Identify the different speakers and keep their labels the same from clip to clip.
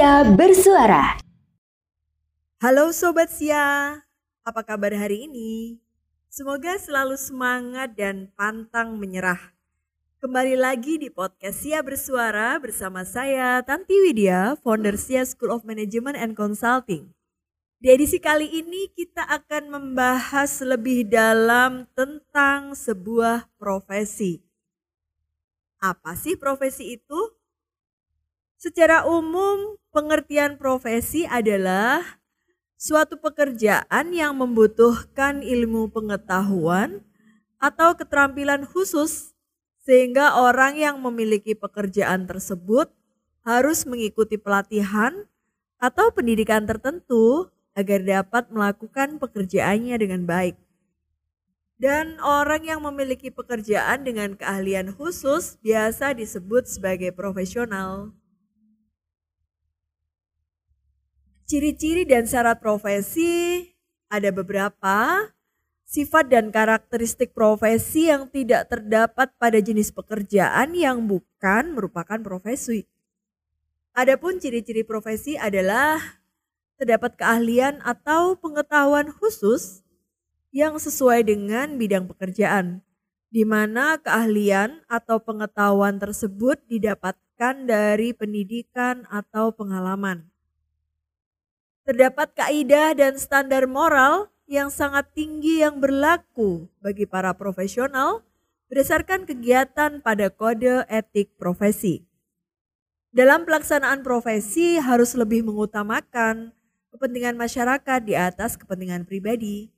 Speaker 1: Sia Bersuara.
Speaker 2: Halo Sobat Sia, apa kabar hari ini? Semoga selalu semangat dan pantang menyerah. Kembali lagi di podcast Sia Bersuara bersama saya Tanti Widya, founder Sia School of Management and Consulting. Di edisi kali ini kita akan membahas lebih dalam tentang sebuah profesi. Apa sih profesi itu? Secara umum, pengertian profesi adalah suatu pekerjaan yang membutuhkan ilmu pengetahuan atau keterampilan khusus, sehingga orang yang memiliki pekerjaan tersebut harus mengikuti pelatihan atau pendidikan tertentu agar dapat melakukan pekerjaannya dengan baik. Dan orang yang memiliki pekerjaan dengan keahlian khusus biasa disebut sebagai profesional. Ciri-ciri dan syarat profesi ada beberapa. Sifat dan karakteristik profesi yang tidak terdapat pada jenis pekerjaan yang bukan merupakan profesi. Adapun ciri-ciri profesi adalah terdapat keahlian atau pengetahuan khusus yang sesuai dengan bidang pekerjaan, di mana keahlian atau pengetahuan tersebut didapatkan dari pendidikan atau pengalaman. Terdapat kaidah dan standar moral yang sangat tinggi yang berlaku bagi para profesional berdasarkan kegiatan pada kode etik profesi. Dalam pelaksanaan profesi harus lebih mengutamakan kepentingan masyarakat di atas kepentingan pribadi.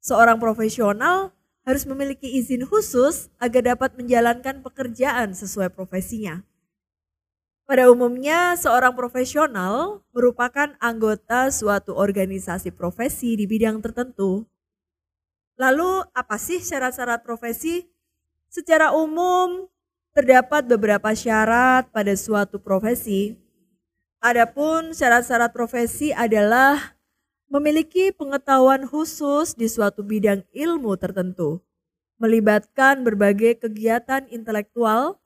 Speaker 2: Seorang profesional harus memiliki izin khusus agar dapat menjalankan pekerjaan sesuai profesinya. Pada umumnya, seorang profesional merupakan anggota suatu organisasi profesi di bidang tertentu. Lalu, apa sih syarat-syarat profesi? Secara umum, terdapat beberapa syarat pada suatu profesi. Adapun syarat-syarat profesi adalah memiliki pengetahuan khusus di suatu bidang ilmu tertentu, melibatkan berbagai kegiatan intelektual,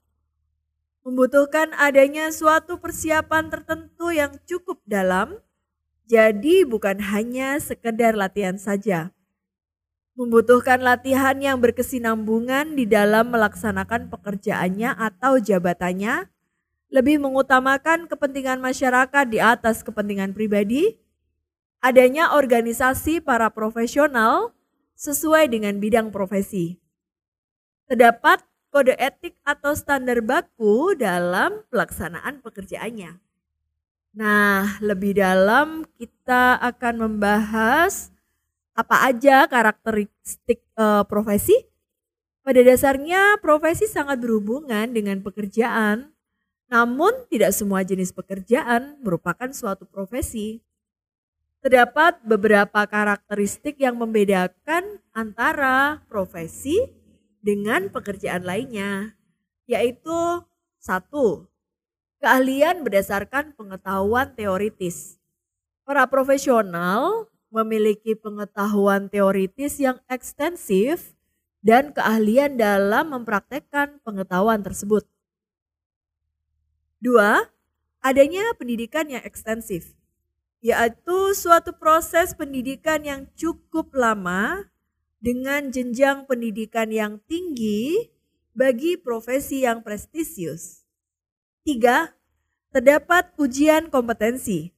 Speaker 2: membutuhkan adanya suatu persiapan tertentu yang cukup dalam, jadi bukan hanya sekedar latihan saja. Membutuhkan latihan yang berkesinambungan di dalam melaksanakan pekerjaannya atau jabatannya, lebih mengutamakan kepentingan masyarakat di atas kepentingan pribadi, adanya organisasi para profesional sesuai dengan bidang profesi. Terdapat kode etik atau standar baku dalam pelaksanaan pekerjaannya. Nah, lebih dalam kita akan membahas apa aja karakteristik uh, profesi. Pada dasarnya, profesi sangat berhubungan dengan pekerjaan, namun tidak semua jenis pekerjaan merupakan suatu profesi. Terdapat beberapa karakteristik yang membedakan antara profesi dengan pekerjaan lainnya, yaitu satu, keahlian berdasarkan pengetahuan teoritis. Para profesional memiliki pengetahuan teoritis yang ekstensif dan keahlian dalam mempraktekkan pengetahuan tersebut. Dua, adanya pendidikan yang ekstensif, yaitu suatu proses pendidikan yang cukup lama dengan jenjang pendidikan yang tinggi bagi profesi yang prestisius. Tiga, terdapat ujian kompetensi,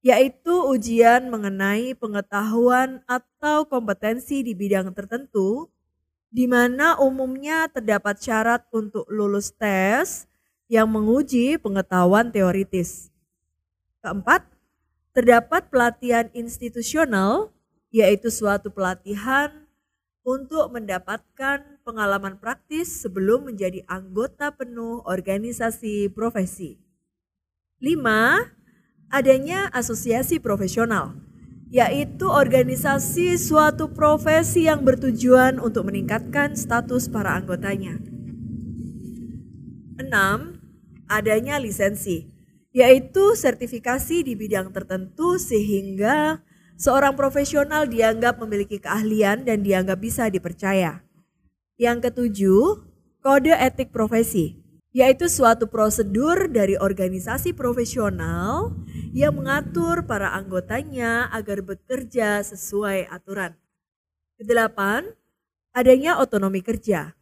Speaker 2: yaitu ujian mengenai pengetahuan atau kompetensi di bidang tertentu, di mana umumnya terdapat syarat untuk lulus tes yang menguji pengetahuan teoritis. Keempat, terdapat pelatihan institusional yaitu suatu pelatihan untuk mendapatkan pengalaman praktis sebelum menjadi anggota penuh organisasi profesi. 5. Adanya asosiasi profesional, yaitu organisasi suatu profesi yang bertujuan untuk meningkatkan status para anggotanya. 6. Adanya lisensi, yaitu sertifikasi di bidang tertentu sehingga seorang profesional dianggap memiliki keahlian dan dianggap bisa dipercaya. Yang ketujuh, kode etik profesi, yaitu suatu prosedur dari organisasi profesional yang mengatur para anggotanya agar bekerja sesuai aturan. Kedelapan, adanya otonomi kerja,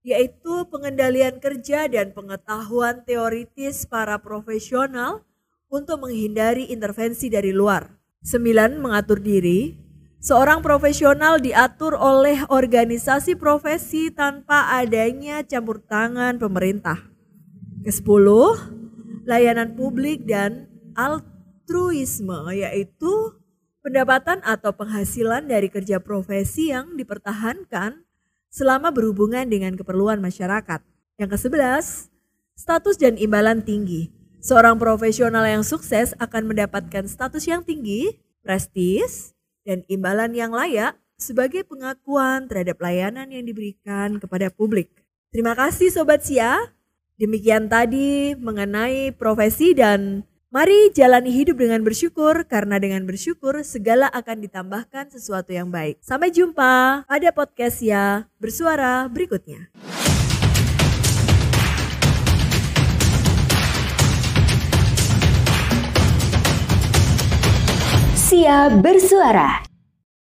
Speaker 2: yaitu pengendalian kerja dan pengetahuan teoritis para profesional untuk menghindari intervensi dari luar. Sembilan, mengatur diri. Seorang profesional diatur oleh organisasi profesi tanpa adanya campur tangan pemerintah. Kesepuluh, layanan publik dan altruisme yaitu pendapatan atau penghasilan dari kerja profesi yang dipertahankan selama berhubungan dengan keperluan masyarakat. Yang kesebelas, status dan imbalan tinggi. Seorang profesional yang sukses akan mendapatkan status yang tinggi, prestis, dan imbalan yang layak sebagai pengakuan terhadap layanan yang diberikan kepada publik. Terima kasih Sobat Sia. Demikian tadi mengenai profesi dan mari jalani hidup dengan bersyukur karena dengan bersyukur segala akan ditambahkan sesuatu yang baik. Sampai jumpa pada podcast ya bersuara berikutnya.
Speaker 1: Sia bersuara